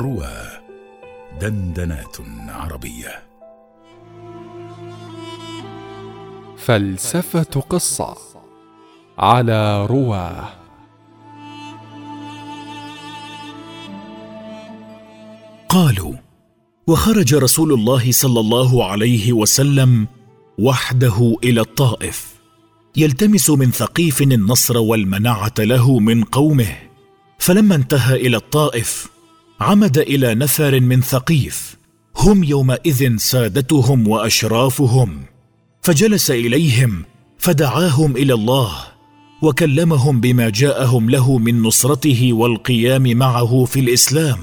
روى دندنات عربية. فلسفة قصة على رواه قالوا وخرج رسول الله صلى الله عليه وسلم وحده إلى الطائف يلتمس من ثقيف النصر والمنعه له من قومه فلما انتهى إلى الطائف عمد إلى نفر من ثقيف هم يومئذ سادتهم وأشرافهم. فجلس إليهم فدعاهم إلى الله وكلمهم بما جاءهم له من نصرته والقيام معه في الإسلام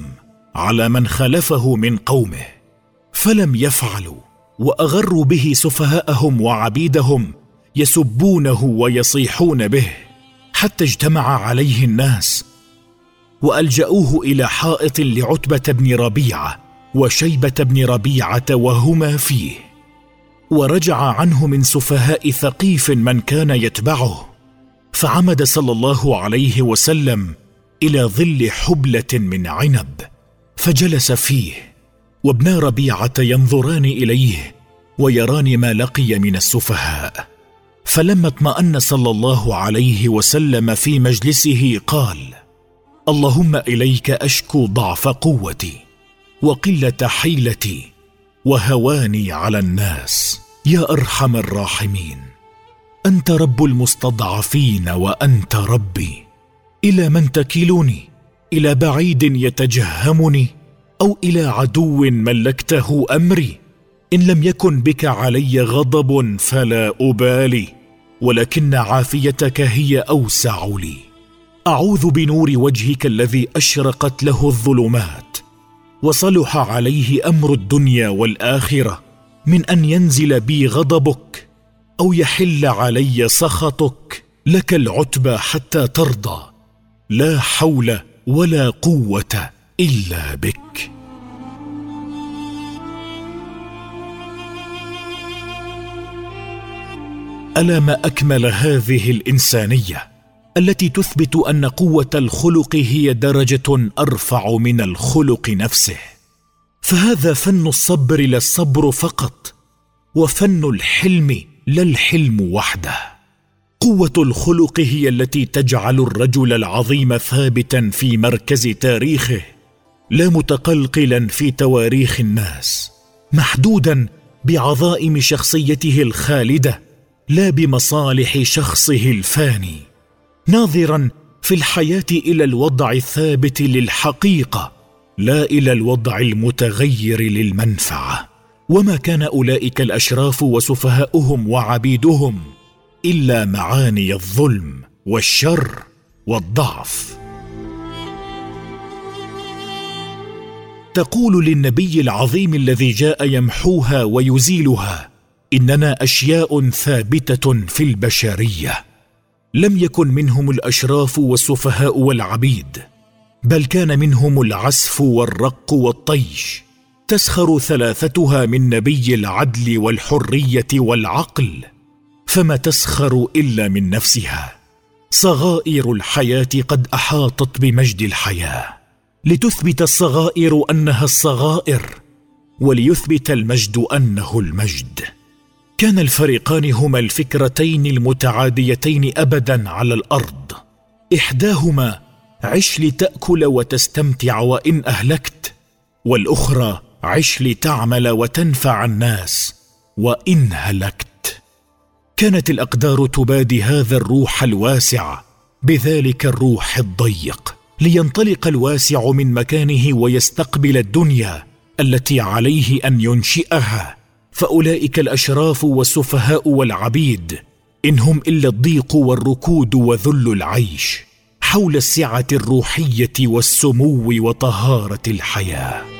على من خالفه من قومه. فلم يفعلوا وأغروا به سفهاءهم وعبيدهم يسبونه ويصيحون به حتى اجتمع عليه الناس وألجأوه إلى حائط لعتبة بن ربيعة وشيبة بن ربيعة وهما فيه. ورجع عنه من سفهاء ثقيف من كان يتبعه فعمد صلى الله عليه وسلم إلى ظل حبلة من عنب فجلس فيه وابنا ربيعة ينظران إليه ويران ما لقي من السفهاء. فلما اطمأن صلى الله عليه وسلم في مجلسه قال اللهم إليك أشكو ضعف قوتي وقلة حيلتي وهواني على الناس يا أرحم الراحمين. أنت رب المستضعفين وأنت ربي. إلى من تكلني إلى بعيد يتجهمني؟ أو إلى عدو ملكته أمري؟ إن لم يكن بك علي غضب فلا أبالي ولكن عافيتك هي أوسع لي. أعوذ بنور وجهك الذي أشرقت له الظلمات وصلح عليه أمر الدنيا والآخرة من أن ينزل بي غضبك أو يحل علي سخطك لك العتبى حتى ترضى لا حول ولا قوة إلا بك. ألا ما أكمل هذه الإنسانية؟ التي تثبت أن قوة الخلق هي درجة أرفع من الخلق نفسه. فهذا فن الصبر لا الصبر فقط وفن الحلم لا الحلم وحده. قوة الخلق هي التي تجعل الرجل العظيم ثابتا في مركز تاريخه لا متقلقلا في تواريخ الناس محدودا بعظائم شخصيته الخالدة لا بمصالح شخصه الفاني. ناظرا في الحياة إلى الوضع الثابت للحقيقة لا إلى الوضع المتغير للمنفعة. وما كان أولئك الأشراف وسفهاؤهم وعبيدهم إلا معاني الظلم والشر والضعف. تقول للنبي العظيم الذي جاء يمحوها ويزيلها إننا أشياء ثابتة في البشرية. لم يكن منهم الأشراف والسفهاء والعبيد بل كان منهم العسف والرق والطيش. تسخر ثلاثتها من نبي العدل والحرية والعقل فما تسخر إلا من نفسها. صغائر الحياة قد أحاطت بمجد الحياة. لتثبت الصغائر أنها الصغائر وليثبت المجد أنه المجد. كان الفريقان هما الفكرتين المتعاديتين ابدا على الأرض. إحداهما عش لتأكل وتستمتع وإن أهلكت والأخرى عش لتعمل وتنفع الناس وإن هلكت. كانت الأقدار تبادي هذا الروح الواسع بذلك الروح الضيق لينطلق الواسع من مكانه ويستقبل الدنيا التي عليه أن ينشئها. فأولئك الأشراف والسفهاء والعبيد ان هم إلا الضيق والركود وذل العيش حول السعة الروحية والسمو وطهارة الحياة.